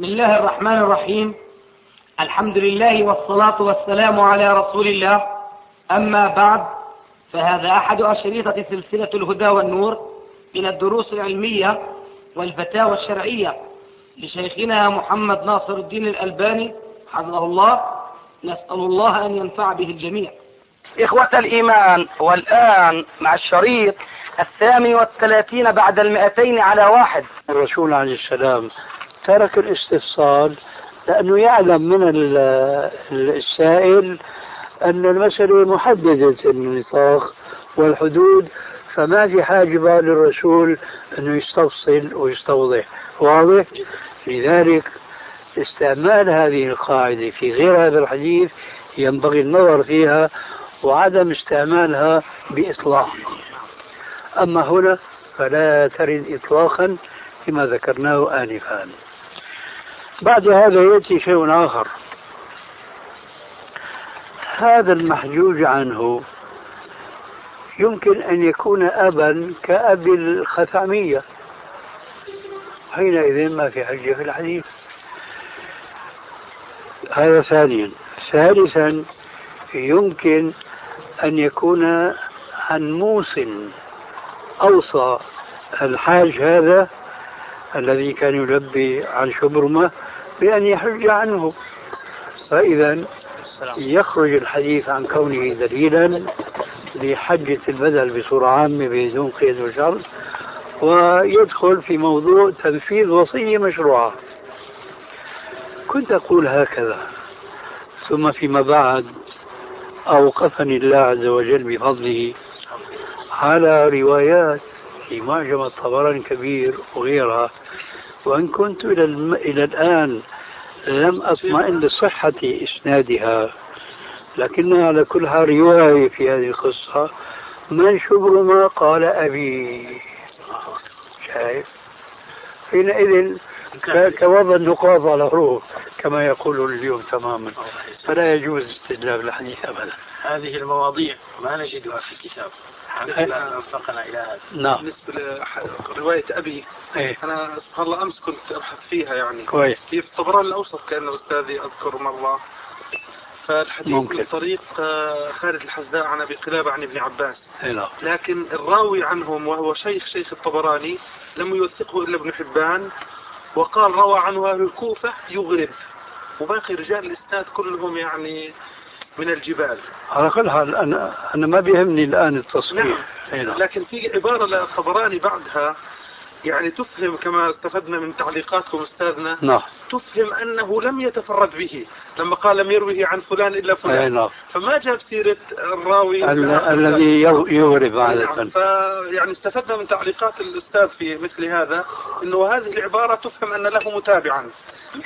بسم الله الرحمن الرحيم. الحمد لله والصلاة والسلام على رسول الله. أما بعد فهذا أحد أشريطة سلسلة الهدى والنور من الدروس العلمية والفتاوى الشرعية لشيخنا محمد ناصر الدين الألباني حفظه الله. نسأل الله أن ينفع به الجميع. إخوة الإيمان والآن مع الشريط الثامن والثلاثين بعد المئتين على واحد. الرسول عليه السلام ترك الاستفصال لأنه يعلم من السائل أن المسألة محددة النطاق والحدود فما في حاجة للرسول أنه يستفصل ويستوضح. واضح؟ لذلك استعمال هذه القاعدة في غير هذا الحديث ينبغي النظر فيها وعدم استعمالها بإطلاق. أما هنا فلا ترد إطلاقا كما ذكرناه آنفا. بعد هذا يأتي شيء آخر. هذا المحجوج عنه يمكن أن يكون أبا كأبي الخثعمية حينئذ ما في حجة في الحديث. هذا ثانيا. ثالثا يمكن أن يكون عن موس أوصى. الحاج هذا الذي كان يلبي عن شبرمة بأن يحج عنه. فإذا يخرج الحديث عن كونه دليلا لحجة البدل بصورة عامة بدون قيد وشرط ويدخل في موضوع تنفيذ وصية مشروعة. كنت أقول هكذا. ثم فيما بعد أوقفني الله عز وجل بفضله على روايات في معجم الطبراني الكبير وغيرها. وإن كنت إلى, الم... إلى الآن لم أطمئن لصحة إسنادها لكنها على كل حال رواية في هذه القصة. من شبر ما قال أبي؟ شايف؟ حينئذ كوضع النقاط على الحروف كما يقول اليوم تماما. فلا يجوز استدلال الحديث أبدا. هذه المواضيع ما نجدها في الكتاب. لا وفقنا إلى هذا. نعم. بالنسبة لرواية أبي إيه. أنا سبحان الله أمس كنت أبحث فيها يعني. كويس. في الطبراني الأوسط؟ كأن أستاذي أذكر مرة. فالحديث ممكن. من طريق آه، خالد الحزاء عن أبي قلابة عن ابن عباس. اي نعم. لكن الراوي عنهم وهو شيخ شيخ الطبراني لم يوثقه إلا ابن حبان. وقال روى عنه أهل الكوفة يغرب. وباقي رجال الاسناد كلهم يعني من الجبال. على كل حال أنا أنا ما بيهمني الآن التصحيح نعم. اي نعم. لكن في عبارة للطبراني بعدها. يعني تفهم كما استفدنا من تعليقاتكم أستاذنا نعم. تفهم أنه لم يتفرد به. لما قال لم يروه عن فلان إلا أي فلان نعم. فما جاب سيرة الراوي؟ ال- الذي يغ- يغرب نعم فيعني استفدنا من تعليقات الأستاذ في مثل هذا إنه هذه العبارة تفهم أن له متابعا.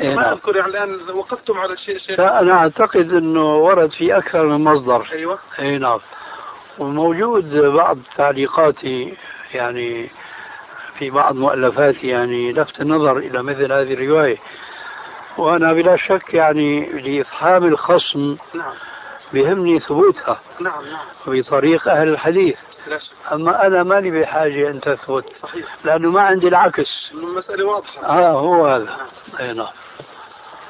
إيه ما نعم. أذكر يعني الآن وقفتم على شيء شيء. أنا أعتقد إنه ورد في أكثر من مصدر. أيوه. أي نعم. وموجود بعض تعليقاتي يعني في بعض مؤلفاتي يعني لفت النظر إلى مثل هذه الرواية. وأنا بلا شك يعني لإفهام الخصم نعم. بهمني ثبوتها نعم نعم. بطريق أهل الحديث. لا شك أما أنا ماني بحاجة أن تثبت صحيح. لأنه ما عندي العكس. المسألة واضحة. آه هو هذا. أي نعم.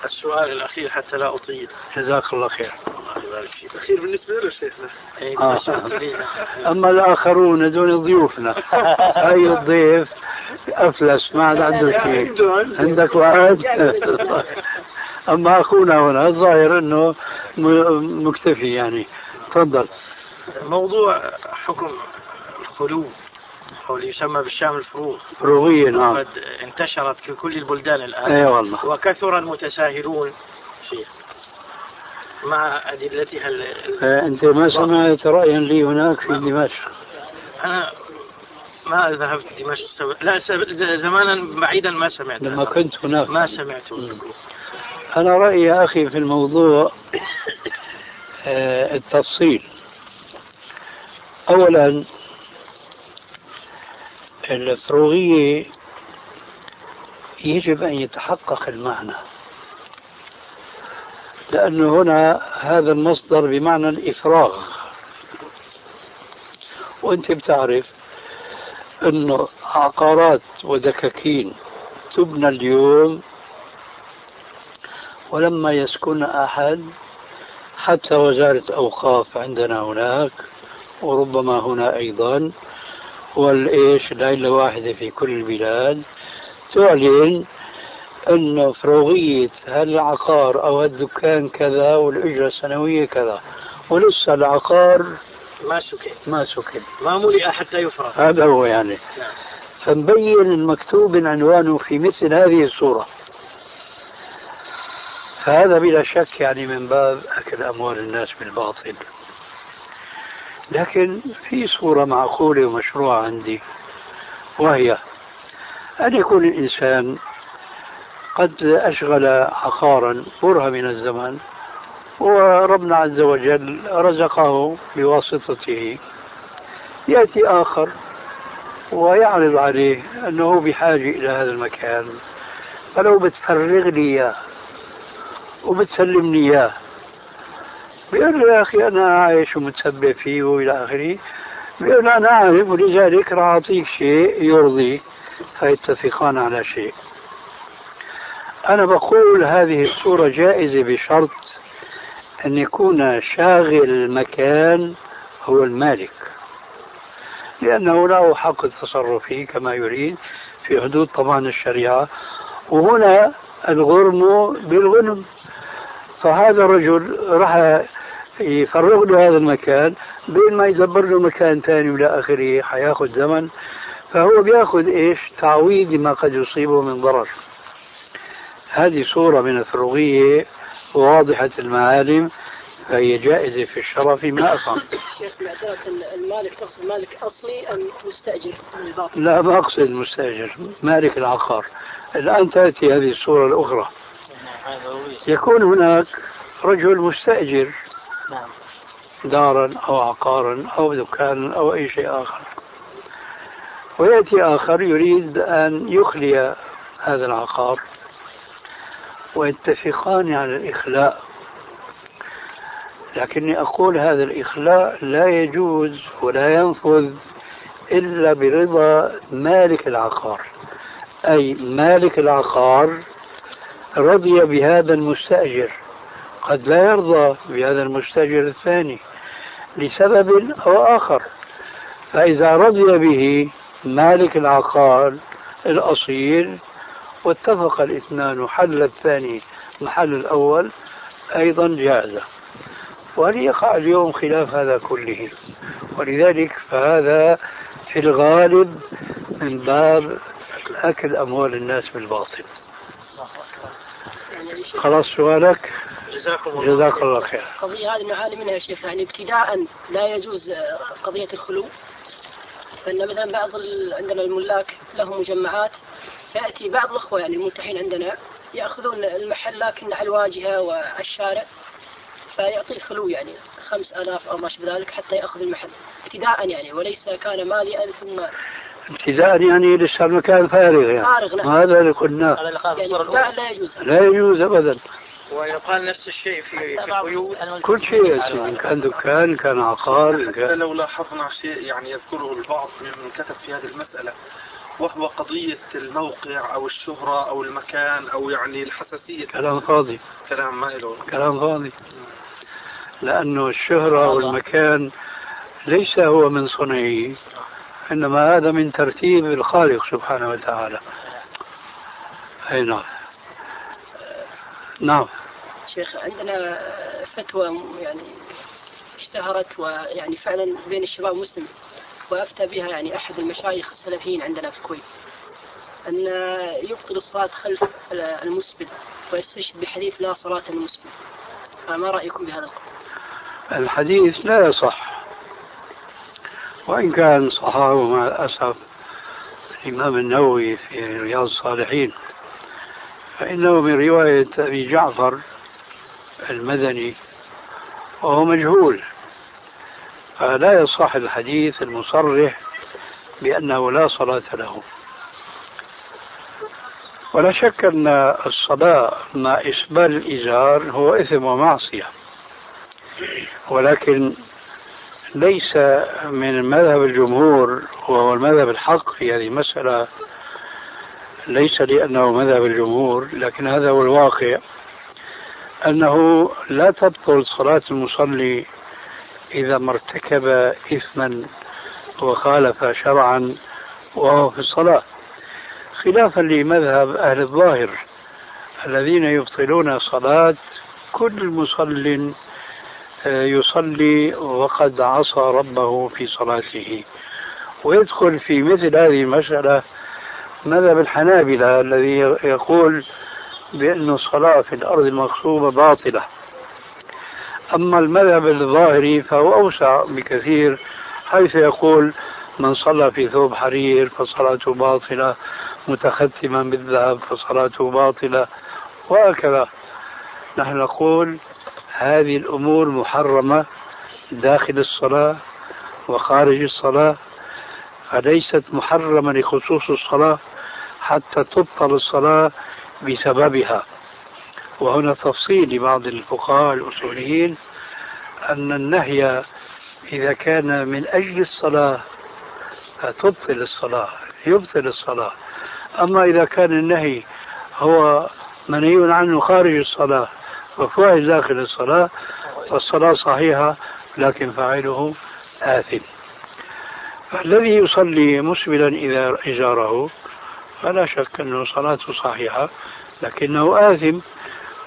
السؤال الأخير حتى لا أطيل. جزاك الله خير. الله يبارك فيك. الأخير بالنسبة له شيخنا. آه. أما الآخرون دون ضيوفنا. أي الضيف أفلس ما عاد عنده شيء عندك وعد أما أخونا هنا الظاهر إنه م- مكتفي يعني. تفضل. موضوع حكم الخلو أو اللي يسمى بالشام الفروغ. فروغيا نعم. قد انتشرت في كل البلدان الآن. اي والله. وكثر المتساهلون فيه مع أدلتها ال- آه، أنت ما سمعت رايا لي هناك في دمشق؟ أنا ما ذهبت دمشق. سب- لا سب- زمانا بعيدا ما سمعت. لما. كنت هناك. ما سمعت. مم. أنا رأيي يا أخي في الموضوع آه، التفصيل. اولا الفروغيه يجب أن يتحقق المعنى. لأنه هنا هذا المصدر بمعنى الإفراغ. وأنت بتعرف انه عقارات ودكاكين تبنى اليوم ولما يسكن أحد حتى وزارة أوقاف عندنا هناك وربما هنا أيضا والإيش العلة واحدة في كل البلاد. تعلن أنه فروغية هالعقار أو هالدكان كذا والأجرة السنوية كذا؟ ولسه العقار ما سكن ما سكن ما ملئ حتى يفرغ. هذا هو يعني. نعم. فنبين المكتوب عنوانه في مثل هذه الصورة. فهذا بلا شك يعني من باب أكل أموال الناس بالباطل. لكن في صورة معقولة ومشروعة عندي وهي أن يكون الإنسان قد أشغل عقارا برهة من الزمن وربنا عز وجل رزقه بواسطته. يأتي آخر ويعرض عليه أنه بحاجة إلى هذا المكان. فلو بتفرغ لي إياه وبتسلمني إياه بيقول له يا أخي أنا عايش ومتسبب فيه وإلى آخره بيقول أنا عارف ولذلك راح أعطيك شيء يرضيك فيتفقان على شيء. أنا بقول هذه الصورة جائزة بشرط أن يكون شاغل المكان هو المالك. لأنه له حق التصرف فيه كما يريد في حدود طبعا الشريعة وهنا الغرم بالغنم. فهذا الرجل راح يفرغ له هذا المكان بين ما يدبر له مكان ثاني والى آخره حياخذ زمن فهو بياخذ إيش؟ تعويض لما قد يصيبه من ضرر. هذه صورة من الفروغية واضحة المعالم فهي جائزة في الشرف ما أصلا شيخ المالك تقصد مالك أم مستأجر بالباطل؟ لا ما أقصد المستأجر مالك العقار الآن تأتي هذه الصورة الأخرى يكون هناك رجل مستأجر نعم. دارا أو عقارا أو دكانا أو أي شيء آخر. ويأتي آخر يريد أن يخلي هذا العقار. ويتفقان على الإخلاء. لكني أقول هذا الإخلاء لا يجوز ولا ينفذ إلا برضا مالك العقار. أي مالك العقار رضي بهذا المستأجر. قد لا يرضى بهذا المستأجر الثاني لسبب أو آخر. فإذا رضي به مالك العقار الأصيل واتفق الاثنان حل الثاني محل الأول أيضا جاز وهل يقع اليوم خلاف هذا كله. ولذلك فهذا في الغالب من باب أكل أموال الناس بالباطل. خلاص سؤالك. جزاكم الله جزاك الله خير. القضية هذه نعاني منها يا شيخ يعني ابتداء لا يجوز قضية الخلو. فإن مثلا بعض ال... عندنا الملاك لهم مجمعات فيأتي بعض الأخوة يعني الملتحين عندنا يأخذون المحل لكن على الواجهة وعلى الشارع فيعطي الخلو يعني خمس آلاف أو ما شابه ذلك حتى يأخذ المحل. ابتداء يعني وليس كان ماليا ثم ابتداء يعني لسه المكان فارغ يعني. فارغ هذا اللي قلناه هذا اللي قال يعني الأولى لا يجوز. لا يجوز ابدا. ويقال نفس الشيء في في البيوت. كل شيء يا سيدي. إن كان دكان إن كان عقار حتى كان لو لاحظنا شيء يعني يذكره البعض ممن كتب في هذه المسألة وهو قضية الموقع أو الشهرة أو المكان أو يعني الحساسية. كلام فاضي. كلام ما له. كلام فاضي. لأنه الشهرة والمكان ليس هو من صنعه. إنما هذا من ترتيب الخالق سبحانه وتعالى. أي نعم. نعم. شيخ عندنا فتوى يعني اشتهرت ويعني فعلا بين الشباب المسلم وأفتى بها يعني أحد المشايخ السلفيين عندنا في الكويت أن يبطل الصلاة خلف المسبل ويستشهد بحديث لا صلاة المسبل فما رأيكم بهذا القول؟ الحديث لا يصح. وإن كان صححه مع الأسف الإمام النووي في رياض الصالحين فإنه من رواية أبي جعفر المدني وهو مجهول فلا يصح الحديث المصرح بأنه لا صلاة له. ولا شك أن الصلاة مع إسبال الإزار هو إثم ومعصية ولكن ليس من مذهب الجمهور وهو المذهب الحق في هذه المسألة ليس لأنه مذهب الجمهور لكن هذا هو الواقع. أنه لا تبطل صلاة المصلي إذا ما ارتكب إثما وخالف شرعا وهو في الصلاة. خلافا لمذهب أهل الظاهر الذين يبطلون صلاة كل مصل يصلي وقد عصى ربه في صلاته. ويدخل في مثل هذه المسألة مذهب الحنابلة الذي يقول بأن الصلاة في الأرض المغصوبة باطلة. أما المذهب الظاهري فهو أوسع بكثير حيث يقول من صلى في ثوب حرير فصلاته باطلة متختما بالذهب فصلاته باطلة. وهكذا. نحن نقول هذه الأمور محرمة داخل الصلاة وخارج الصلاة فليست محرمة لخصوص الصلاة حتى تبطل الصلاة بسببها. وهنا تفصيل لبعض الفقهاء الأصوليين أن النهي إذا كان من أجل الصلاة فتبطل الصلاة يبطل الصلاة. أما إذا كان النهي هو منهي عنه خارج الصلاة وفاعل داخل الصلاة فالصلاة صحيحة لكن فاعله آثم. فالذي يصلي مسبلا إذا إجاره فلا شك أنه صلاته صحيحة لكنه آثم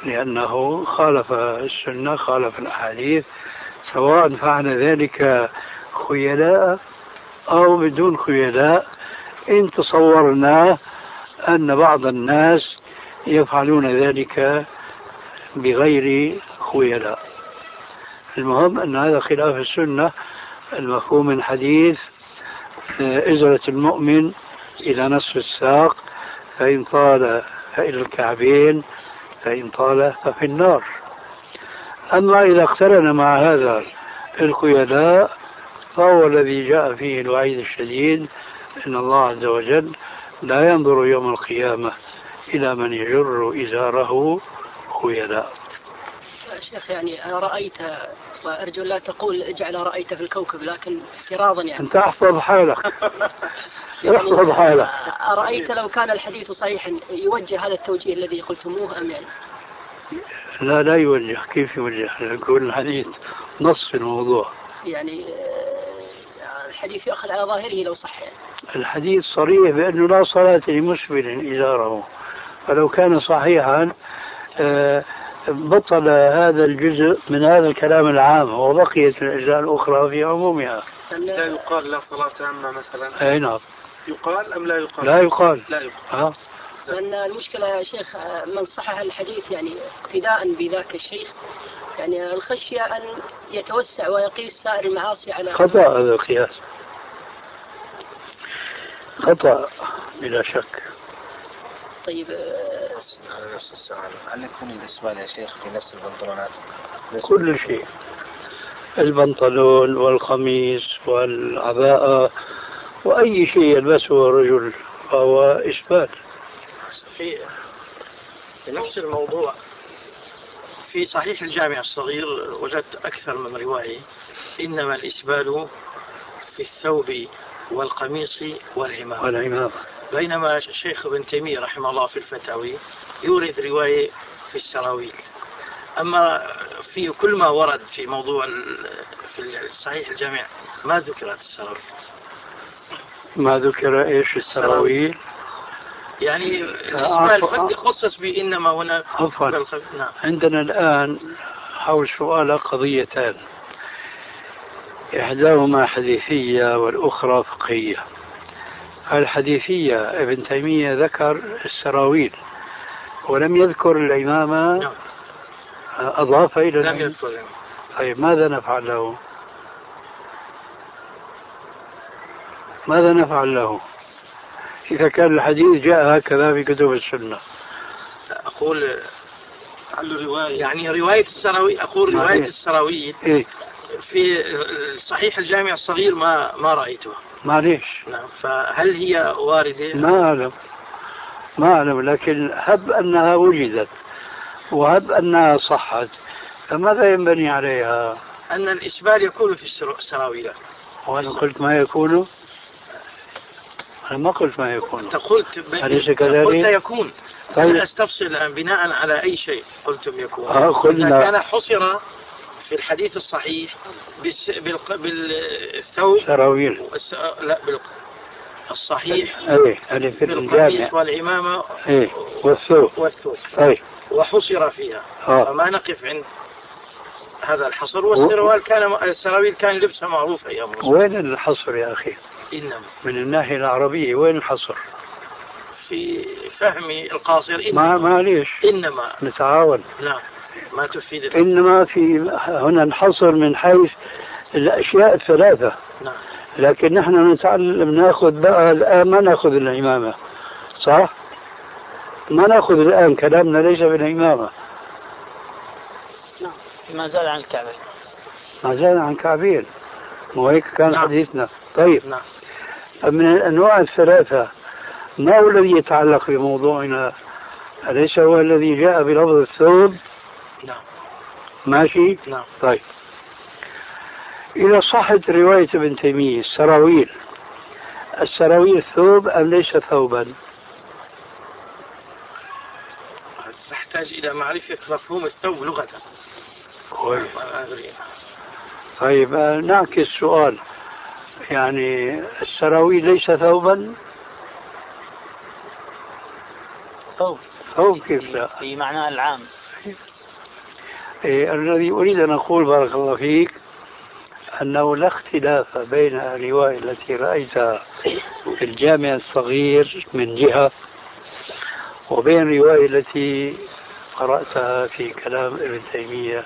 لأنه خالف السنة خالف الأحاديث سواء فعل ذلك خيلاء أو بدون خيلاء. إن تصورنا أن بعض الناس يفعلون ذلك بغير خيلاء المهم أن هذا خلاف السنة المفهوم من حديث إزرة المؤمن إلى نصف الساق فإن طال فإلى الكعبين فإن طال ففي النار. أما إذا اقترن مع هذا الخيلاء فهو الذي جاء فيه الوعيد الشديد أن الله عز وجل لا ينظر يوم القيامة إلى من يجر إزاره خيلاء شيخ يعني أنا رأيت وأرجو لا تقول اجعل رأيت في الكوكب لكن افتراضا يعني. أنت أحفظ حالك. يعني أحفظ حالك. أرأيت لو كان الحديث صحيحا يوجه هذا التوجيه الذي قلتموه أم يعني؟ لا لا يوجه. كيف يوجه؟ يقول الحديث نص في الموضوع. يعني آه، الحديث يؤخذ على ظاهره لو صح يعني. الحديث صريح بأنه لا صلاة لمسبل إزاره فلو كان صحيحا بطل هذا الجزء من هذا الكلام العام وبقيت الأجزاء الأخرى في عمومها. لا يقال لا صلاة عامة مثلا. أي نعم. يقال أم لا يقال؟ لا يقال. لا يقال. ها؟ لأن المشكلة يا شيخ من صحح الحديث يعني اقتداء بذاك الشيخ يعني الخشية أن يتوسع ويقيس سائر المعاصي على خطأ هذا القياس. خطأ بلا شك. طيب على نفس السؤال. هل يكون الإسبال يا شيخ في نفس البنطلونات؟ كل شيء. البنطلون والقميص والعباءة وأي شيء يلبسه الرجل فهو إثبات في في نفس الموضوع. في صحيح الجامع الصغير وجدت أكثر من رواية إنما الإسبال في الثوب والقميص والعمامة. والعمامة. بينما الشيخ ابن تيمية رحمه الله في الفتاوي يورد رواية في السراويل. أما في كل ما ورد في موضوع في صحيح الجامع ما ذكرت السراويل؟ ما ذكر إيش السراويل؟ يعني. الإسبال قد يخصص بإنما هنا عفوا. نعم. عندنا الآن حول سؤال قضيتان. إحداهما حديثية والأخرى فقهية. الحديثية ابن تيمية ذكر السراويل ولم يذكر العمامة نعم. أضاف إلى لم. يذكر طيب ماذا نفعل له؟ ماذا نفعل له؟ إذا كان الحديث جاء هكذا في كتب السنة أقول يعني رواية السراويل أقول رواية هي؟ السراويل إيه في صحيح الجامع الصغير ما ما رأيتها معليش نعم فهل هي واردة؟ ما أعلم ما أعلم لكن هب أنها وجدت وهب أنها صحت فماذا ينبني عليها؟ أن الإسبال يكون في السر- السراويل وأنا قلت ما يكون أنا ما قلت ما يكون أنت قلت ب... أليس كذلك؟ قلت يكون طيب. أنا أستفسر الآن بناء على أي شيء قلتم يكون آه، قلنا. كان حصر في الحديث الصحيح. بالثوب. سراويل. لا بال... الصحيح. إيه هذه في الجامع. والعمامة. إيه والثوب. والثوب. إيه. وحصر فيها. آه. فما نقف عند هذا الحصر. والسروال كان السراويل كان لبسها معروف الرسول وين الحصر يا أخي؟ إنما. من الناحية العربية. وين الحصر؟ في فهمي القاصر. ما إنما. معليش. إنما. نتعاون. لا. ما تفيد. ال- إنما في هنا الحصر من حيث الأشياء الثلاثة. نعم. لكن نحن نتعلم نأخذ بقى الآن ما نأخذ العمامة صح؟ ما نأخذ الآن كلامنا ليس بالعمامة ما زال عن الكعبة. ما زال عن كعبين وهيك كان نعم. حديثنا. طيب. نعم. من الأنواع الثلاثة ما هو الذي يتعلق بموضوعنا؟ أليس هو الذي جاء بلفظ الثوب؟ نعم. ماشي؟ نعم. طيب. إذا صحت رواية ابن تيمية السراويل. السراويل ثوب أم ليس ثوبا؟ تحتاج إلى معرفة مفهوم الثوب لغة كويس. طيب آه، نعكس السؤال يعني السراويل ليس ثوبا؟ ثوب. ثوب كيف لا؟ في معناه العام. الذي أريد أن أقول بارك الله فيك أنه لا اختلاف بين الرواية التي رأيتها في الجامع الصغير من جهة وبين الرواية التي قرأتها في كلام ابن تيمية.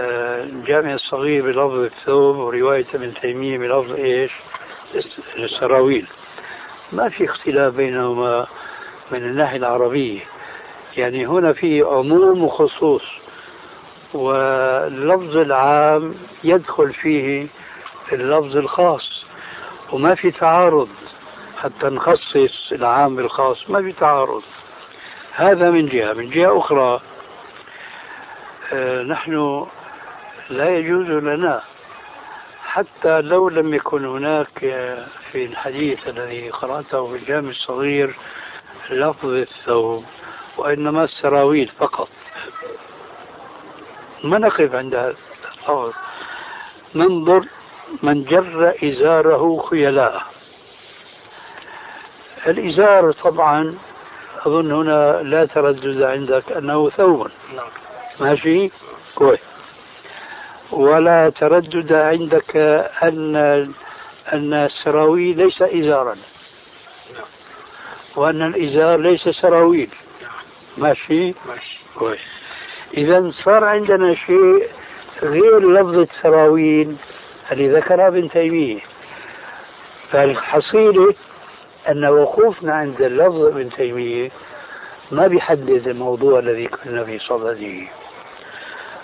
آه، الجامع الصغير بلفظ الثوب ورواية ابن تيمية بلفظ إيش؟ السراويل. ما في اختلاف بينهما من الناحية العربية. يعني هنا في عموم وخصوص. واللفظ العام يدخل فيه اللفظ الخاص. وما في تعارض حتى نخصص العام بالخاص ما في تعارض. هذا من جهة. من جهة أخرى آه، نحن لا يجوز لنا حتى لو لم يكن هناك آه، في الحديث الذي قرأته في الجامع الصغير لفظ الثوب وإنما السراويل فقط. ما نقف عند هذا ننظر من جر إزاره خيلاء. الإزار طبعا أظن هنا لا تردد عندك أنه ثوب. نعم. ماشي؟ كويس. ولا تردد عندك أن أن السراويل ليس إزارا. نعم. وأن الإزار ليس سراويل. ماشي؟ ماشي. كويس. إذا صار عندنا شيء غير لفظة سراويل اللي ذكرها ابن تيمية. فالحصيلة أن وقوفنا عند اللفظ ابن تيمية ما بيحدد الموضوع الذي كنا في صدده.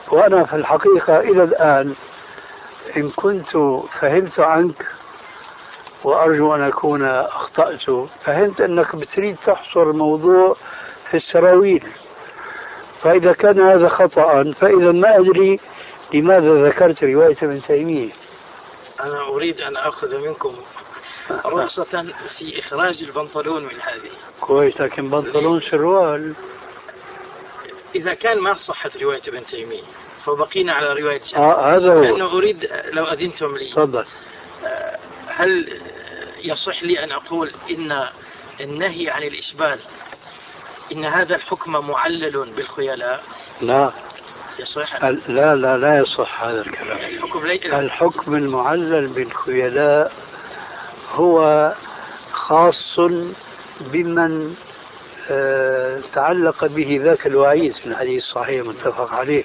وأنا في الحقيقة إلى الآن إن كنت فهمت عنك وأرجو أن أكون أخطأت فهمت أنك بتريد تحصر الموضوع في السراويل فإذا كان هذا خطأ فإذا ما أدري لماذا ذكرت رواية ابن تيمية. أنا أريد أن أخذ منكم رخصة في إخراج البنطلون من هذه. كويس لكن بنطلون سروال إذا كان ما صحت رواية ابن تيمية فبقينا على رواية آه هذا هو. لأنه أريد لو أذنتم لي. تفضل. آه، هل يصح لي أن أقول إن النهي عن الإسبال إن هذا الحكم معلل بالخيلاء. لا. يصح؟ لا لا لا يصح هذا الكلام. الحكم لي... الحكم المعلل بالخيلاء هو خاص بمن آه، تعلق به ذاك الوعيد في الحديث الصحيح متفق عليه.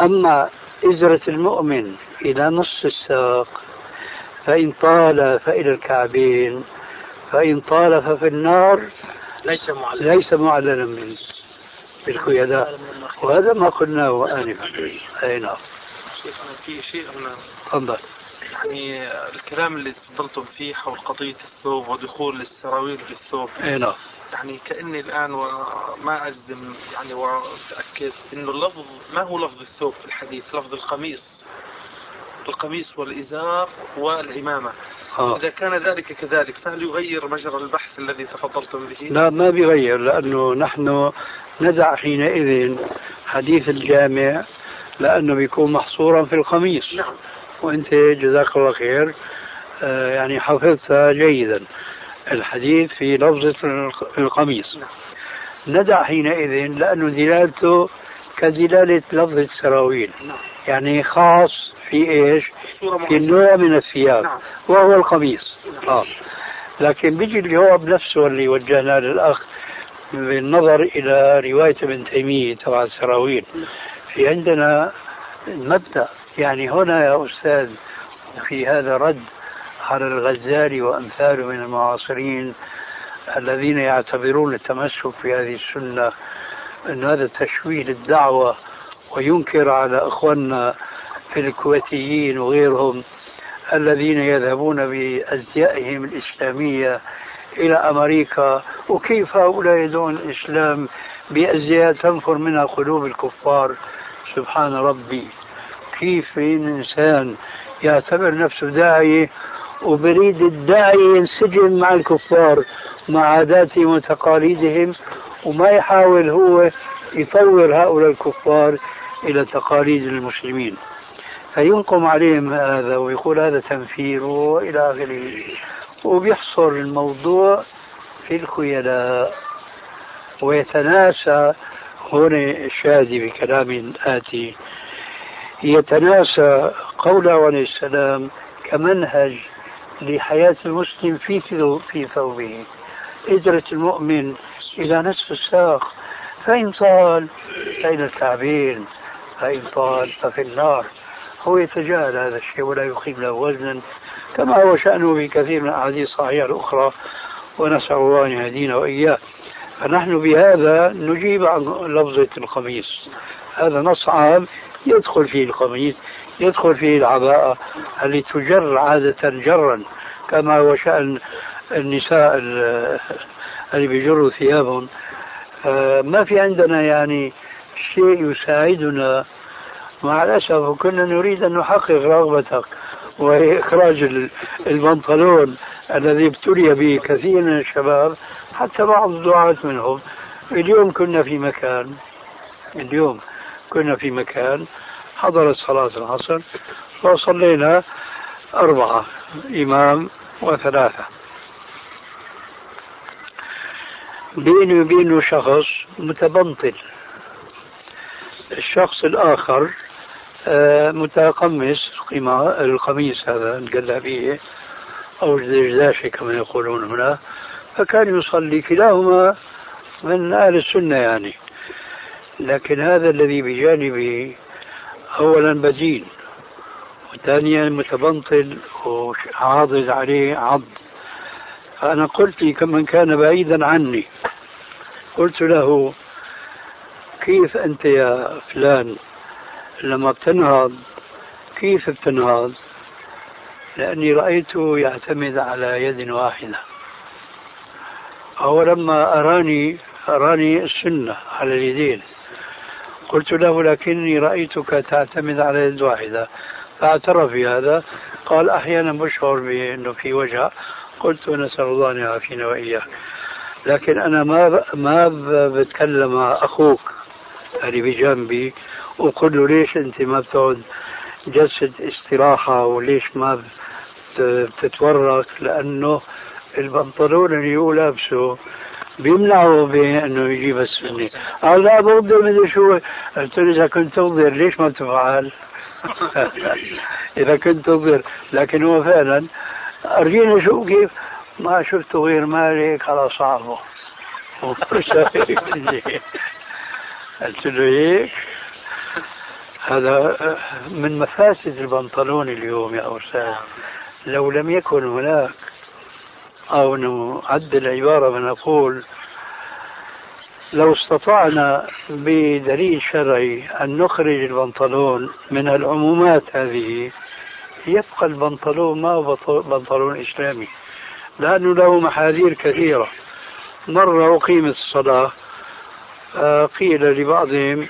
أما إزرة المؤمن إلى نصف الساق فإن طال فإلى الكعبين فإن طال ففي النار ليس معلل ليس معلنا بال- بالخيلاء وهذا ما قلناه آنفا. أي نعم. شيخنا في شيء أنا تفضل. يعني الكلام اللي تفضلتم فيه حول قضية الثوب ودخول السراويل في الثوب أي نعم. يعني كأني الآن وما أجزم يعني وأتأكد إنه اللفظ ما هو لفظ الثوب في الحديث؟ لفظ القميص. القميص والإزار والعمامة. آه. إذا كان ذلك كذلك فهل يغير مجرى البحث الذي تفضلتم به؟ لا ما بيغير لأنه نحن ندع حينئذ حديث الجامع لأنه بيكون محصورا في القميص. نعم. وأنت جزاك الله خير. آه، يعني حفظتها جيدا الحديث في لفظة القميص. ندع حينئذ لأنه دلالته كدلالة لفظة السراويل. نعم. يعني خاص في إيش؟ في. نوع من الثياب نعم. وهو القميص آه لكن بيجي الجواب نفسه اللي وجهناه للأخ بالنظر إلى رواية ابن تيمية تبع السراويل في عندنا مبدأ يعني هنا يا أستاذ في هذا رد على الغزالي وامثاله من المعاصرين الذين يعتبرون التمسك في هذه السنة أن هذا تشويه للدعوة وينكر على إخواننا الكويتيين وغيرهم الذين يذهبون بأزيائهم الإسلامية إلى أمريكا وكيف هؤلاء يدعون الإسلام بأزياء تنفر منها قلوب الكفار؟ سبحان ربي كيف إنسان يعتبر نفسه داعية وبريد الداعي ينسجم مع الكفار مع عاداتهم وتقاليدهم وما يحاول هو يطور هؤلاء الكفار إلى تقاليد المسلمين. فينقم عليهم هذا ويقول هذا تنفير وإلى آخره. وبيحصر الموضوع في الخيلاء. ويتناسى هنا الشادي بكلام آتي. يتناسى قوله عليه السلام كمنهج لحياة المسلم في في ثوبه. إجرة المؤمن إلى نصف الساق. فإن طال فإلى الكعبين. فإن طال ففي النار. هو يتجاهل هذا الشيء ولا يقيم له وزنا كما هو شأنه في كثير من الأحاديث الصحيحة الأخرى ونسأل الله أن يهدينا وإياه. فنحن بهذا نجيب عن لفظة القميص. هذا نص عام يدخل فيه القميص يدخل فيه العباءة اللي تجر عادة جرا كما هو شأن النساء اللي بيجروا ثيابهم. ما في عندنا يعني شيء يساعدنا مع الأسف كنا نريد أن نحقق رغبتك وهي إخراج البنطلون الذي ابتلي به كثير من الشباب حتى بعض الدعاة منهم. اليوم كنا في مكان اليوم كنا في مكان حضرت صلاة العصر وصلينا أربعة إمام وثلاثة. بيني وبينه شخص متبنطل. الشخص الآخر متقمص القميص هذا الجلابية أو الدرداشة كما يقولون هنا. فكان يصلي كلاهما من أهل السنة يعني. لكن هذا الذي بجانبه أولا بدين وثانيا متبنطل وعاضد عليه عض فأنا قلت كمن كان بعيدا عني قلت له كيف أنت يا فلان؟ لما بتنهض كيف بتنهض؟ لأني رأيته يعتمد على يد واحدة. أو لما أراني أراني السنة على اليدين. قلت له لكني رأيتك تعتمد على يد واحدة. فاعترف بهذا. قال أحيانا بشعر بأنه في وجع قلت نسأل الله أن يعافينا وإياك. لكن أنا ما ما بتكلم مع أخوك. اللي بجنبي وقل له ليش أنت ما بتقعد جلسة استراحة وليش ما بتتورك؟ لأنه البنطلون اللي هو لابسه بيمنعه بانه يجيب السنة قال لا بغضر مدري شو؟ قلت له إذا كنت تغضر ليش ما تفعل؟ إذا كنت تغضر لكن هو فعلا ارجينا شو كيف؟ ما شفته غير مالك على صعبه قلت له هيك هذا من مفاسد البنطلون اليوم يا أستاذ. لو لم يكن هناك أو نعدل العبارة ونقول لو استطعنا بدليل شرعي أن نخرج البنطلون من العمومات هذه يبقى البنطلون ما هو بنطلون إسلامي. لأنه له محاذير كثيرة. مرة أقيمت الصلاة قيل لبعضهم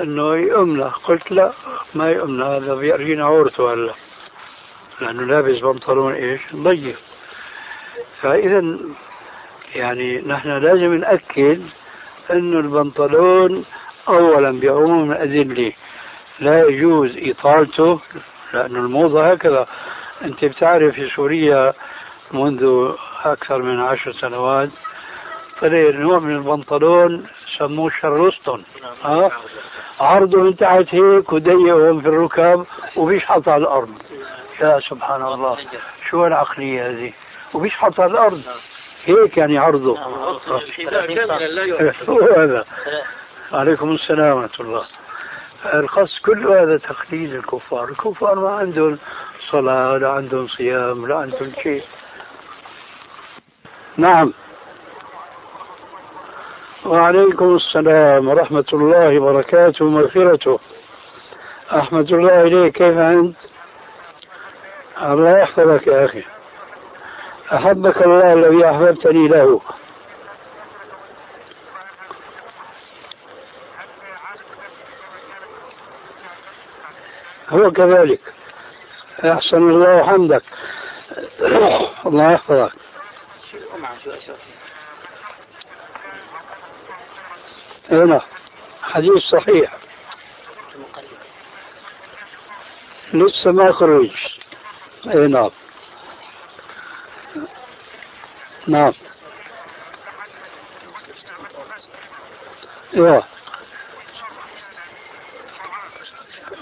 أنه يؤمن. قلت لا ما يؤمن. هذا بيرجينا عورته هلا. لأنه لابس بنطلون إيش؟ ضيق فإذا يعني نحن لازم نأكد أنه البنطلون أولا بعموم الأدلة لا يجوز إطالته لأنه الموضة هكذا. أنت بتعرف في سوريا منذ أكثر من عشر سنوات طلع نوع من البنطلون سموه شارلستون ها عرضه من تحت هيك وضيق في الركب وبيشحط على الأرض. يا سبحان الله. شو العقلية هذه؟ وبيشحط على الأرض. هيك يعني عرضه. هو هذا. عليكم السلام ورحمة الله. القصد كل هذا تقليد الكفار. الكفار ما عندهم صلاة لا عندهم صيام لا عندهم شيء. نعم. وعليكم السلام ورحمة الله وبركاته ومغفرته أحمد الله إليك كيف أنت؟ الله يحفظك يا أخي. أحبك الله الذي أحببتني له. هو كذلك. أحسن الله حمدك. الله يحفظك. هنا. حديث صحيح. لسه ما خرج أي نعم. نعم. أيوه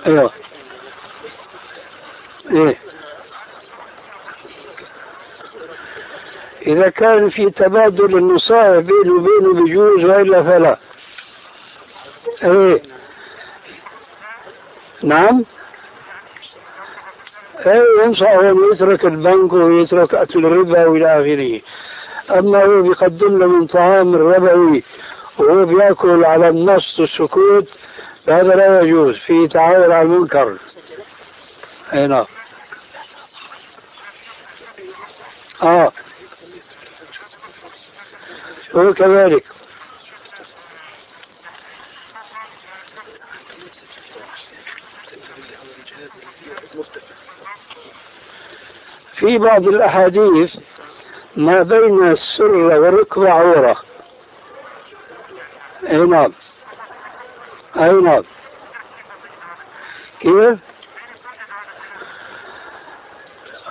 أيوه إيه. إذا كان في تبادل النصائح بينه وبينه بجوز وإلا فلا. إيه؟ نعم. إيه ينصح أن يترك البنك ويترك أكل الربا وإلى آخره. أما هو بيقدم له من طعام الربوي وهو بيأكل على النص والسكوت هذا لا يجوز. فيه تعاون على المنكر. اي نعم. آه. هو كذلك في بعض الأحاديث ما بين السر والركبة عورة. أي نعم. أي نعم. كيف؟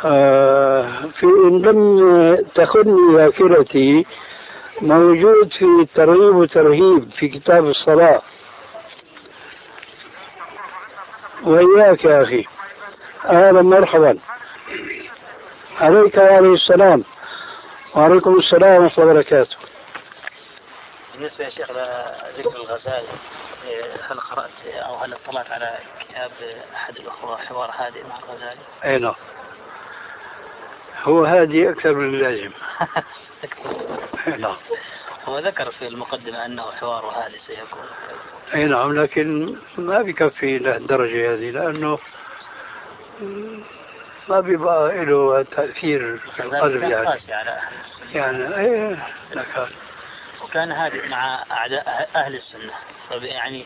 آه في إن لم تخني ذاكرتي موجود في الترغيب وترهيب في كتاب الصلاة. وإياك يا أخي. أهلا مرحبا. عليك وعليه السلام. وعليكم السلام ورحمة الله وبركاته. بالنسبة يا شيخ لذكر الغزالي هل قرأت أو هل اطلعت على كتاب أحد الأخوة حوار هادئ مع الغزالي؟ أي نعم. هو هادي أكثر من اللازم. نعم. هو ذكر في المقدمة أنه حوار هادئ سيكون. أي نعم لكن ما بكفي لهالدرجة هذه لأنه ما بيبقى له تأثير في القلب يعني. يعني إيه لكن وكان هادئ مع أعداء أهل السنة. يعني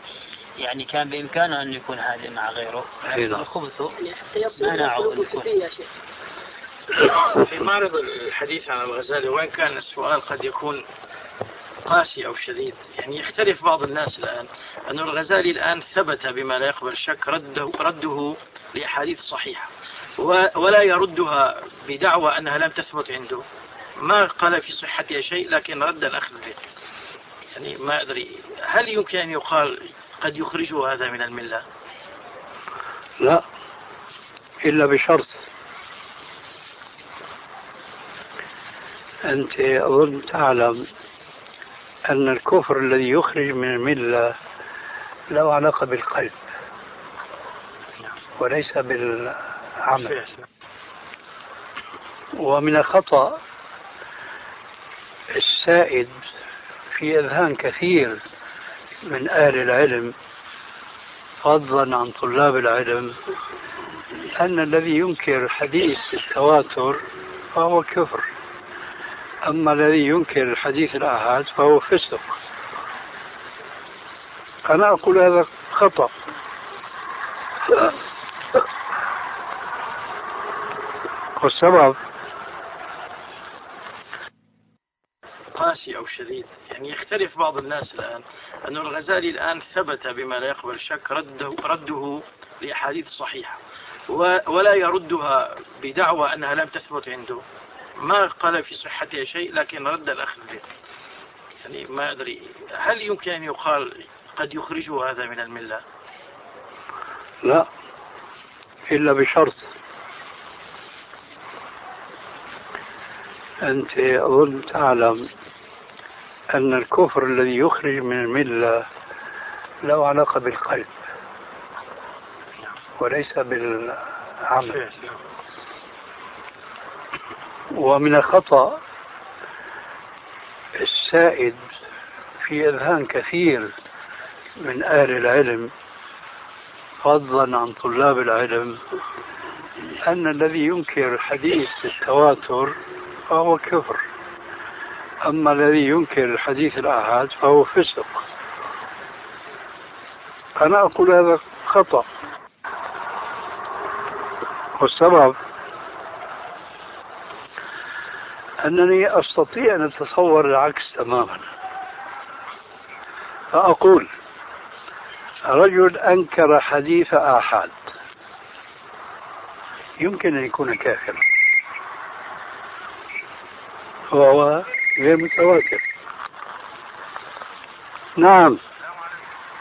يعني كان بإمكانه أن يكون هادئ مع غيره. لكن الخبث منعه أن يكون في معرض الحديث عن الغزالي وإن كان السؤال قد يكون قاسي أو شديد. يعني يختلف بعض الناس الآن. أن الغزالي الآن ثبت بما لا يقبل الشك رده, رده لأحاديث صحيحة. ولا يردها بدعوى أنها لم تثبت عنده. ما قال في صحتها شيء لكن رد الأخذ به. يعني ما أدري. هل يمكن أن يقال قد يخرجه هذا من الملة؟ لا. إلا بشرط. أنت أظن تعلم أن الكفر الذي يخرج من الملة له علاقة بالقلب. وليس بالعمل. ومن الخطأ السائد في أذهان كثير من أهل العلم فضلا عن طلاب العلم أن الذي ينكر حديث التواتر فهو كفر. أما الذي ينكر الحديث الآحاد فهو فسق. أنا أقول هذا خطأ. والسبب؟ قاسي أو شديد. يعني يختلف بعض الناس الآن. أن الغزالي الآن ثبت بما لا يقبل الشك رده, رده لأحاديث صحيحة. ولا يردها بدعوى أنها لم تثبت عنده. ما قال في صحتها شيء لكن رد الأخذ به. يعني ما أدري هل يمكن أن يقال قد يخرجه هذا من الملة؟ لا إلا بشرط. أنت أظن تعلم أن الكفر الذي يخرج من الملة له علاقة بالقلب وليس بالعمل. ومن الخطأ السائد في أذهان كثير من أهل العلم فضلا عن طلاب العلم أن الذي ينكر حديث التواتر فهو كفر. أما الذي ينكر الحديث الآحاد فهو فسق. أنا أقول هذا خطأ. والسبب أنني أستطيع أن أتصور العكس تماما. فأقول رجل أنكر حديث آحاد. يمكن أن يكون كافرا. وهو غير متواتر. نعم.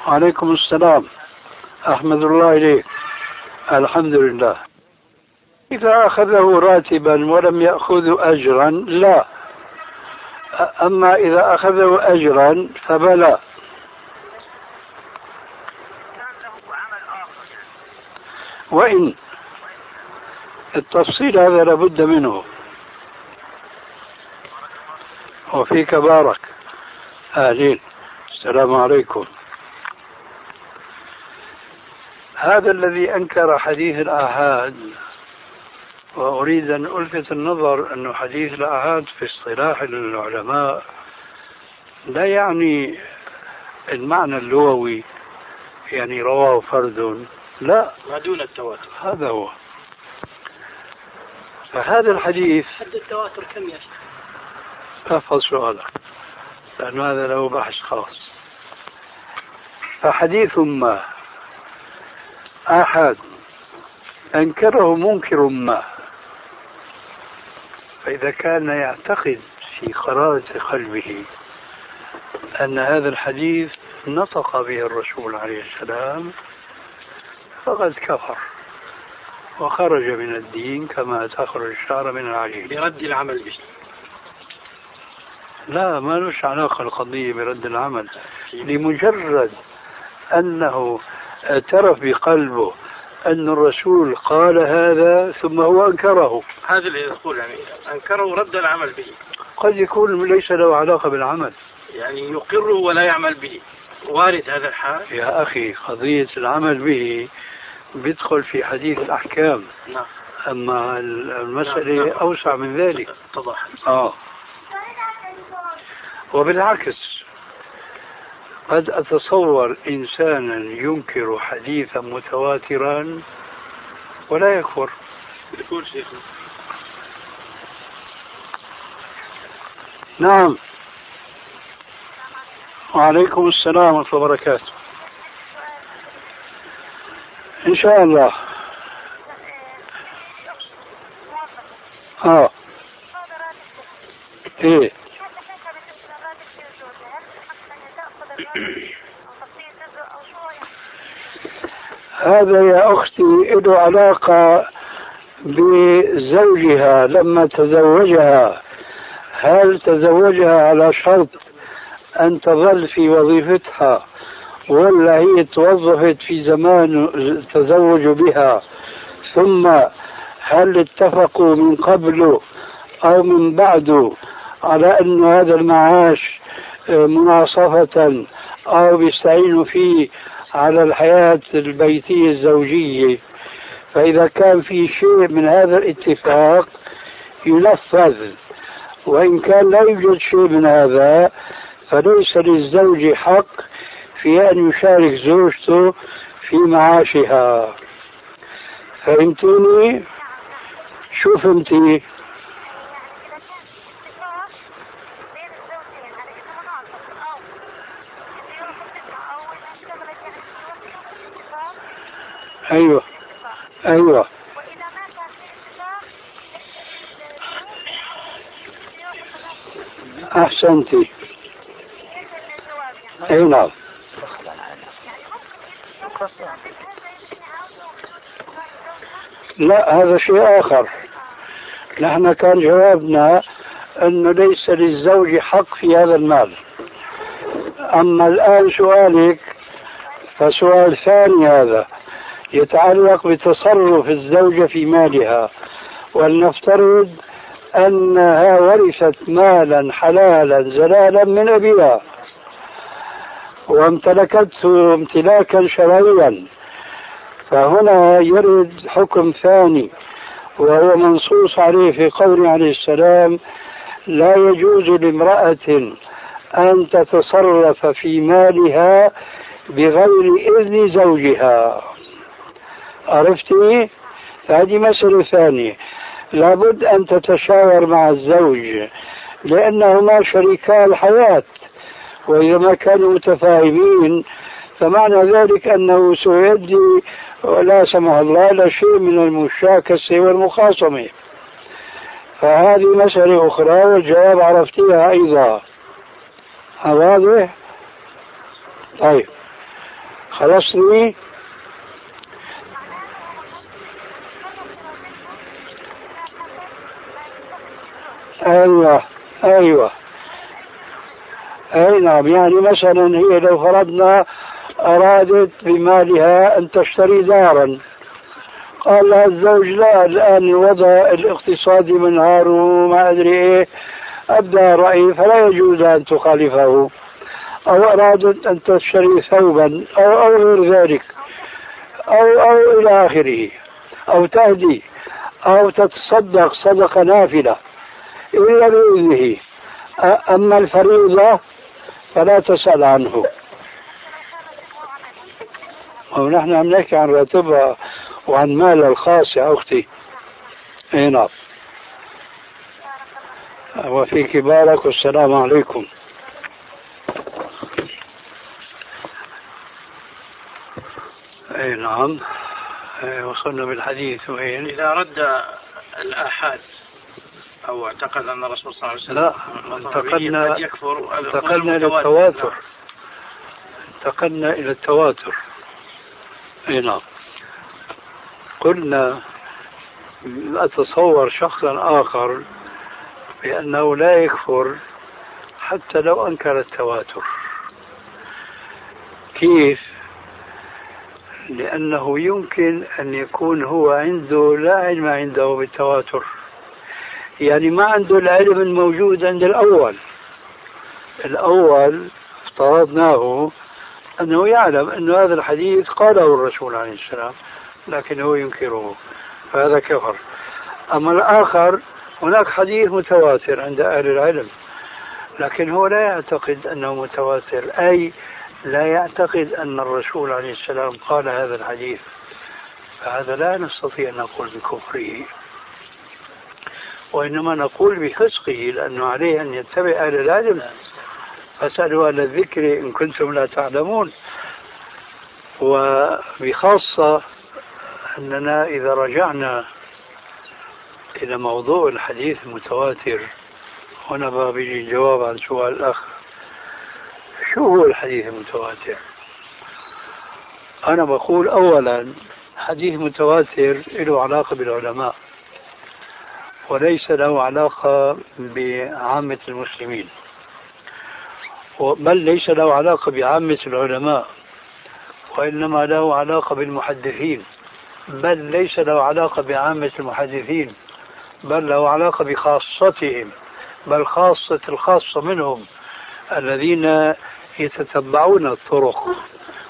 وعليكم السلام. أحمد الله إليك. الحمد لله. إذا أخذه راتبا ولم يأخذ أجرا لا. أما إذا أخذه أجرا فبلى. وإن التفصيل هذا لابد منه. وفيك بارك. أهلين السلام عليكم. هذا الذي أنكر حديث الآحاد وأريد أن ألفت النظر أن حديث الآحاد في اصطلاح العلماء لا يعني المعنى اللغوي يعني رواه فرد لا. ما دون التواتر. هذا هو. فهذا الحديث حد التواتر كم يا شيخ؟ احفظ سؤالك لأن هذا له بحث خاص. فحديث ما؟ أحد. أنكره منكر ما؟ فإذا كان يعتقد في قرارة قلبه أن هذا الحديث نطق به الرسول عليه السلام فقد كفر وخرج من الدين كما تخرج الشعر من العجين. برد العمل به. لا ما لش علاقة القضية برد العمل. لمجرد أنه اعترف بقلبه أن الرسول قال هذا ثم هو أنكره. هذا اللي يقول يعني أنكره ورد العمل به. قد يكون ليس له علاقة بالعمل. يعني يقر ولا يعمل به. وارد هذا الحال. يا أخي قضية العمل به بيدخل في حديث الأحكام. نعم. أما المسألة نعم. نعم. أوسع من ذلك. اتضح آه. وبالعكس. قد أتصور إنسانا ينكر حديثا متواترا ولا يكفر. يقول شيخ. نعم. وعليكم السلام ورحمة الله وبركاته. إن شاء الله. آه. إيه هذا يا أختي له علاقة بزوجها لما تزوجها. هل تزوجها على شرط أن تظل في وظيفتها ولا هي توظفت في زمان التزوج بها؟ ثم هل اتفقوا من قبل أو من بعد على أن هذا المعاش مناصفة أو بيستعينوا فيه على الحياة البيتية الزوجية؟ فإذا كان في شيء من هذا الاتفاق ينفذ وإن كان لا يوجد شيء من هذا فليس للزوج حق في أن يشارك زوجته في معاشها فهمتيني؟ شو فهمتي؟ أيوه أيوه. أحسنتي. أي نعم. لا هذا شيء آخر. نحن كان جوابنا أنه ليس للزوج حق في هذا المال. أما الآن سؤالك فسؤال ثاني هذا. يتعلق بتصرف الزوجة في مالها. ولنفترض أنها ورثت مالا حلالا زلالا من أبيها. وامتلكته امتلاكا شرعيا. فهنا يرد حكم ثاني وهو منصوص عليه في قوله عليه السلام لا يجوز لامرأة أن تتصرف في مالها بغير إذن زوجها. عرفتي؟ هذه مسألة ثانية. لابد أن تتشاور مع الزوج لأنهما شريكا الحياة وإذا ما كانوا متفاهمين فمعنى ذلك أنه سيؤدي ولا سمح الله إلى شيء من المشاكسة والمخاصمة. فهذه مسألة أخرى والجواب عرفتيها أيضا. واضح؟ طيب. خلصني أيوه أيوه. أي نعم يعني مثلا هي لو فرضنا أرادت بمالها أن تشتري دارا. قال لها الزوج لا الآن الوضع الاقتصادي منهار وما أدري إيه ابدى راي فلا يجوز أن تخالفه. أو أرادت أن تشتري ثوبا أو أو غير ذلك. أو أو إلى آخره. أو تهدي. أو تتصدق صدقة نافلة. إلا بإذنه. أما الفريضة فلا تسأل عنه. ونحن عم نحكي عن راتبها وعن مالها الخاص يا أختي. أي نعم. وفي بارك والسلام عليكم. أي نعم. وصلنا بالحديث. وين إذا رد الاحاد أو اعتقد أن الرسول صلى الله عليه وسلم لا انتقلنا انتقلنا إلى التواتر. انتقلنا إلى التواتر. أي نعم. قلنا أتصور شخصا آخر بأنه لا يكفر حتى لو أنكر التواتر. كيف؟ لأنه يمكن أن يكون هو عنده لا علم عنده بالتواتر. يعني ما عنده العلم الموجود عند الأول. الأول افترضناه أنه يعلم أن هذا الحديث قاله الرسول عليه السلام لكن هو ينكره فهذا كفر. أما الآخر هناك حديث متواتر عند أهل العلم لكن هو لا يعتقد أنه متواتر أي لا يعتقد أن الرسول عليه السلام قال هذا الحديث. فهذا لا نستطيع أن نقول بكفره. وإنما نقول بفسقه لأنه عليه أن يتبع أهل العلم. فاسألوا أهل الذكر إن كنتم لا تعلمون. وبخاصة أننا إذا رجعنا إلى موضوع الحديث المتواتر هنا بيجي جواب عن سؤال الأخ. شو هو الحديث المتواتر؟ أنا بقول أولا حديث متواتر له علاقة بالعلماء. وليس له علاقة بعامة المسلمين. بل ليس له علاقة بعامة العلماء وإنما له علاقة بالمحدثين. بل ليس له علاقة بعامة المحدثين بل له علاقة بخاصتهم. بل خاصة الخاصة منهم الذين يتتبعون الطرق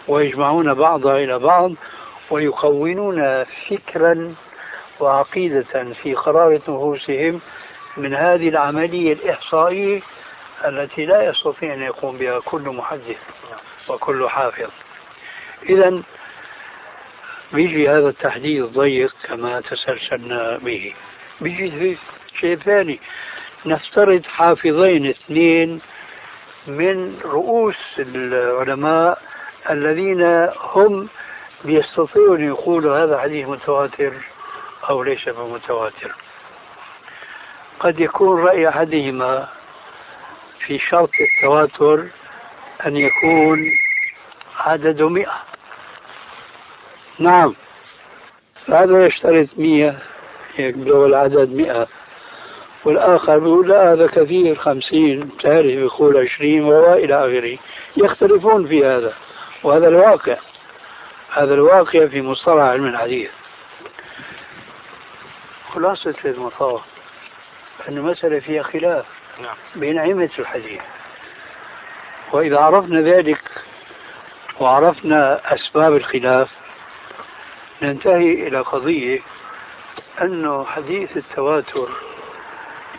ويجمعون بعضها إلى بعض ويكونون فكرا وعقيدة في قرار نفوسهم من هذه العملية الإحصائية التي لا يستطيع أن يقوم بها كل محدث وكل حافظ. إذا بيجي هذا التحديد ضيق كما تسلسلنا به. بيجي شيء ثاني. نفترض حافظين اثنين من رؤوس العلماء الذين هم بيستطيعوا أن يقولوا هذا حديث متواتر. أو ليس بمتواتر. قد يكون رأي أحدهما في شرط التواتر أن يكون عدد مئة. نعم. هذا يشترط مئة يبلغ العدد مئة. والآخر يقول لا هذا كثير خمسين تعرف يقول عشرين وإلى آخره. يختلفون في هذا وهذا الواقع. هذا الواقع في مصطلح علم الحديث. خلاصة المطاف. أن المسألة فيها خلاف نعم. بين أئمة الحديث. وإذا عرفنا ذلك وعرفنا أسباب الخلاف ننتهي إلى قضية أنه حديث التواتر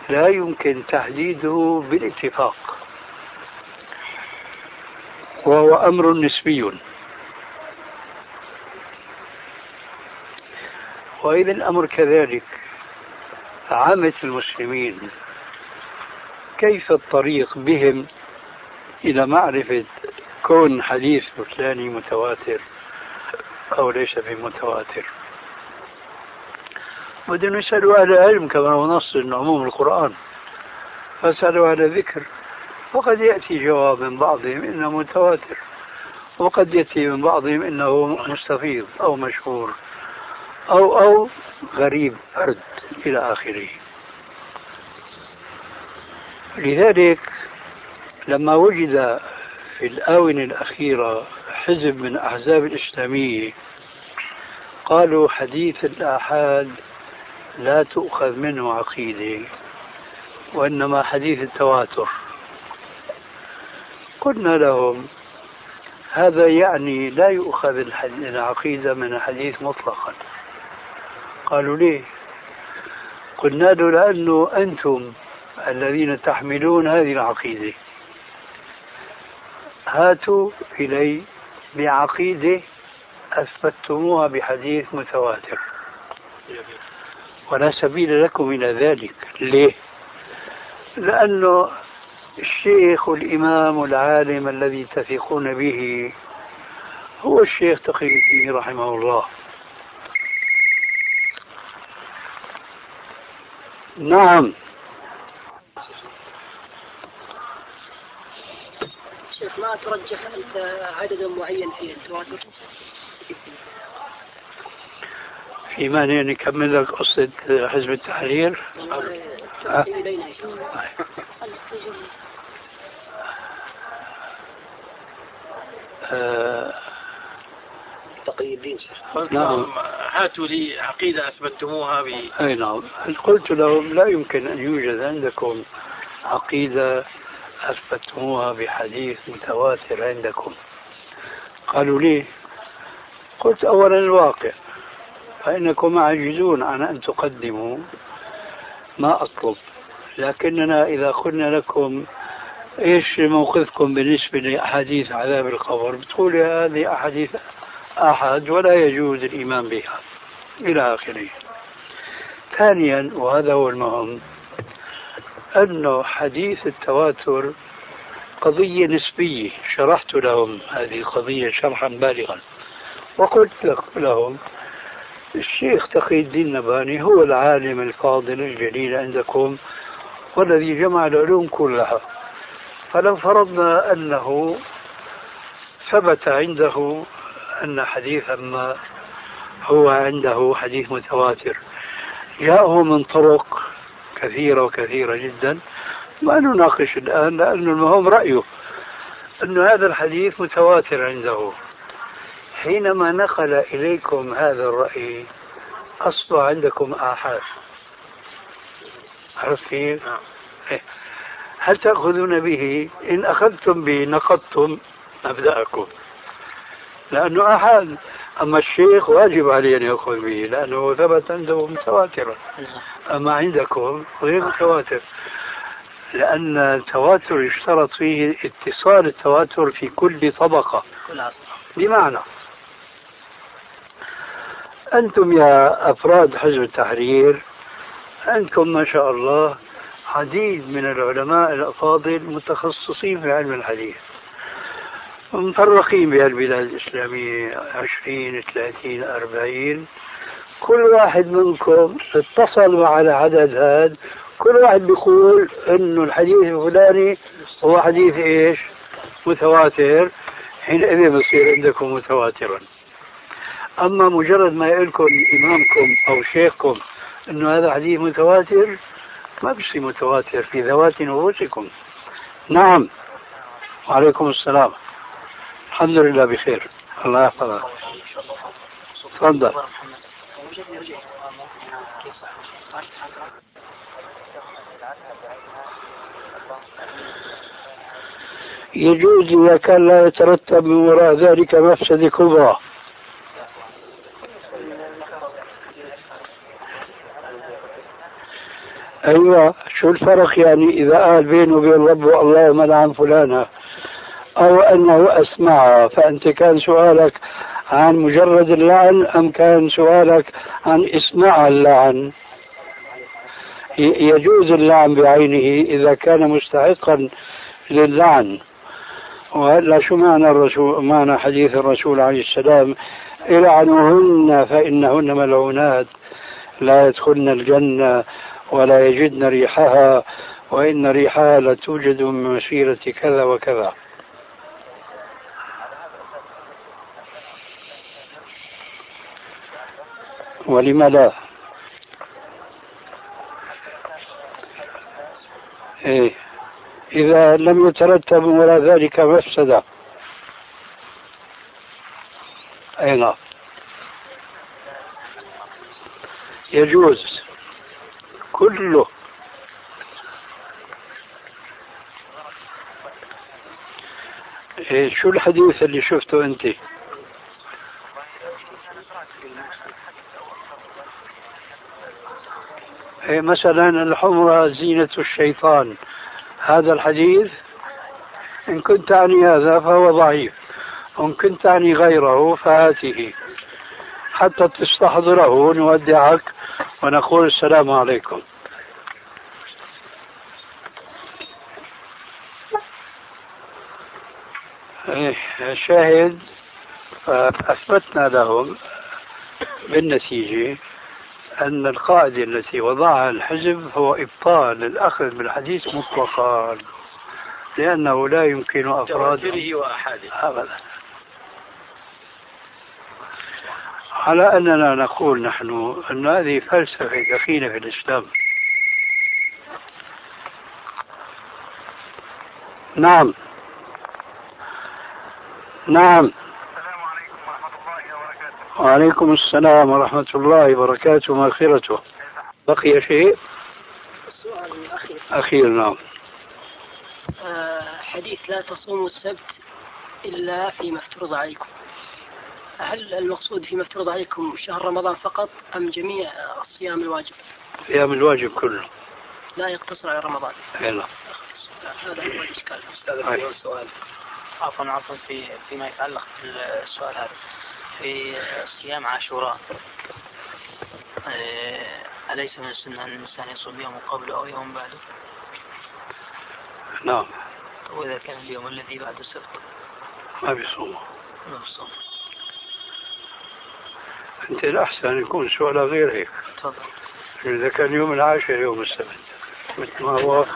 لا يمكن تحديده بالاتفاق. وهو أمر نسبي. وإذا الأمر كذلك عامة المسلمين كيف الطريق بهم إلى معرفة كون حديث فلاني متواتر أو ليس بمتواتر؟ بدهم يسألوا أهل العلم كما هو نص عموم القرآن. فسألوا أهل الذكر وقد يأتي جواب من بعضهم إنه متواتر وقد يأتي من بعضهم إنه مستفيض أو مشهور. أو أو غريب فرد إلى آخره. لذلك لما وجد في الآونة الأخيرة حزب من أحزاب الإسلامية قالوا حديث الآحاد لا تؤخذ منه عقيدة وإنما حديث التواتر. قلنا لهم هذا يعني لا يؤخذ العقيدة من الحديث مطلقا. قالوا ليه؟ قلنا له لأنه أنتم الذين تحملون هذه العقيدة. هاتوا إلي بعقيدة أثبتتموها بحديث متواتر. ولا سبيل لكم إلى ذلك. ليه؟ لأنه الشيخ والإمام والعالم الذي تثقون به هو الشيخ تقي الدين رحمه الله. نعم شيخ ما ترجح عدد معين في التواتر في مانع نكمل لك قصة حزب التحرير؟ أه. آه. تقي الدين نعم. هاتوا لي عقيدة أثبتتموها ب أي نعم. قلت لهم لا يمكن أن يوجد عندكم عقيدة أثبتتموها بحديث متواتر عندكم. قالوا لي قلت أولا الواقع فإنكم عاجزون عن أن تقدموا ما أطلب. لكننا إذا قلنا لكم إيش موقفكم بالنسبة لأحاديث عذاب القبر؟ بتقول هذه أحاديث أحد ولا يجوز الإيمان بها. إلى آخره. ثانيا وهذا هو المهم أنه حديث التواتر قضية نسبية. شرحت لهم هذه القضية شرحا بالغا. وقلت لهم الشيخ تقي الدين النباني هو العالم الفاضل الجليل عندكم والذي جمع العلوم كلها. فلو فرضنا أنه ثبت عنده أن حديثا ما هو عنده حديث متواتر جاءه من طرق كثيرة وكثيرة جدا ما نناقش الآن لأن المهم رأيه أن هذا الحديث متواتر عنده حينما نقل إليكم هذا الرأي أصبح عندكم آحاد عرفت كيف؟ نعم. إيه. هل تأخذون به إن أخذتم به نقضتم مبدأكم لأنه أحد. أما الشيخ واجب عليه أن يأخذ به لأنه ثبت عنده متواترا أما عندكم غير متواتر. لأن التواتر يشترط فيه اتصال التواتر في كل طبقة. بمعنى أنتم يا أفراد حزب التحرير عندكم ما شاء الله عديد من العلماء الأفاضل متخصصين في علم الحديث. مفرقين بهالبلاد الإسلامية عشرين ثلاثين أربعين. كل واحد منكم اتصل مع العدد هذا كل واحد بيقول إنه الحديث الفلاني هو حديث إيش؟ متواتر. حينئذ بصير عندكم متواترا. أما مجرد ما يقول لكم إمامكم أو شيخكم إنه هذا حديث متواتر ما بصير متواتر في ذوات نفوسكم. نعم. وعليكم السلام. الحمد لله بخير. الله يحفظك. تفضل. يجوز إذا كان لا يترتب من وراء ذلك مفسدة كبرى. أيوة شو الفرق يعني إذا قال بينه وبين ربه اللهم لعن فلانة أو أنه أسمعها فأنت كان سؤالك عن مجرد اللعن أم كان سؤالك عن إسماع اللعن؟ يجوز اللعن بعينه إذا كان مستحقا للعن. وهلا شو معنى الرسول معنى حديث الرسول عليه السلام؟ إلعنوهن فإنهن ملعونات لا يدخلن الجنة ولا يجدن ريحها وإن ريحها لتوجد من مسيرة كذا وكذا. ولم لا؟ إيه. إذا لم يترتب وراء ذلك مفسدة. أي نعم. يجوز. كله. إيه شو الحديث اللي شفته أنت؟ إيه مثلا الحمرة زينة الشيطان. هذا الحديث إن كنت تعني هذا فهو ضعيف وإن كنت تعني غيره فهاته حتى تستحضره نودعك ونقول السلام عليكم. إيه، شاهد فأثبتنا لهم بالنتيجة. أن القاعدة التي وضعها الحزب هو إبطال الأخذ بالحديث مطلقا لأنه لا يمكن أفراد أبدا. على أننا نقول نحن أن هذه فلسفة دخيلة في الإسلام. نعم. نعم. وعليكم السلام ورحمة الله وبركاته. ومغفرته بقي شيء؟ السؤال الأخير. أخير نعم. آه، حديث لا تصوموا السبت إلا فيما افترض عليكم. هل المقصود فيما افترض عليكم شهر رمضان فقط أم جميع الصيام الواجب؟ صيام الواجب كله. لا يقتصر على رمضان. أي نعم. هذا هو الإشكال. أي. سؤال. عفوا عفوا في فيما يتعلق بالسؤال هذا. في صيام عاشوراء. آه، أليس من السنة أن الإنسان يصوم يوم قبله أو يوم بعده؟ نعم. وإذا كان اليوم الذي بعد السبت؟ ما بيصوم. ما بصوم أنت الأحسن يكون سؤال غير هيك. تفضل. إذا كان يوم العاشر يوم السبت. مثل ما هو؟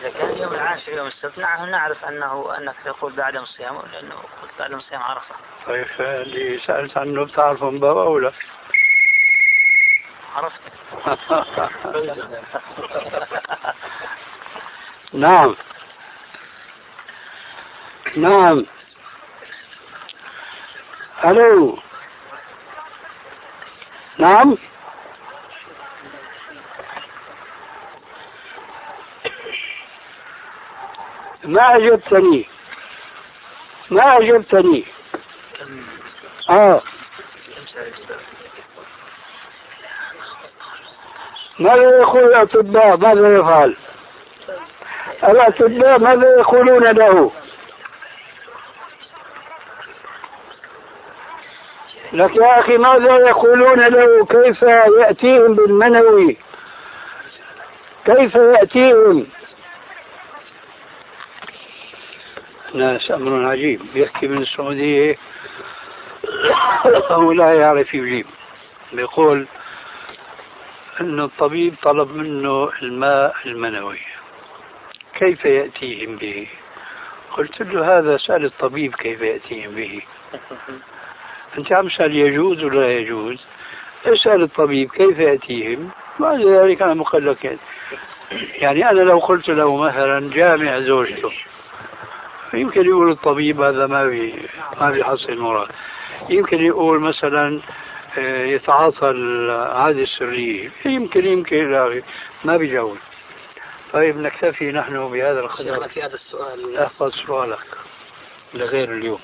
إذا كان اليوم العاشر يوم السبت نعم نعرف أنه أنك تقول بعدم صيامه لأنه قلت بعدم صيام عرفة. طيب اللي سألت عنه بتعرفه من باب أولى عرفت. نعم. نعم. ألو. نعم. ما أجبتني ما أجبتني آه. ماذا يقول الأطباء ماذا يفعل. الأطباء ماذا يقولون له. لك يا أخي ماذا يقولون له؟ كيف يأتيهم بالمنوي؟ كيف يأتيهم؟ ناس أمر عجيب. يحكي من السعودية أو لا يعرف يجيب. بيقول أن الطبيب طلب منه الماء المنوي. كيف يأتيهم به؟ قلت له هذا سأل الطبيب كيف يأتيهم به. أنت عم تسأل يجوز ولا لا يجوز؟ اسأل الطبيب كيف يأتيهم؟ بعد ذلك أنا مقلق يعني أنا لو قلت له مثلا جامع زوجته يمكن يقول الطبيب هذا ما بي ما بيحصل مراد يمكن يقول مثلا آه، يتعاطى العادة السرية. يمكن يمكن ما بيجاوب. طيب نكتفي نحن بهذا القدر. في هذا السؤال. احفظ سؤالك لغير اليوم.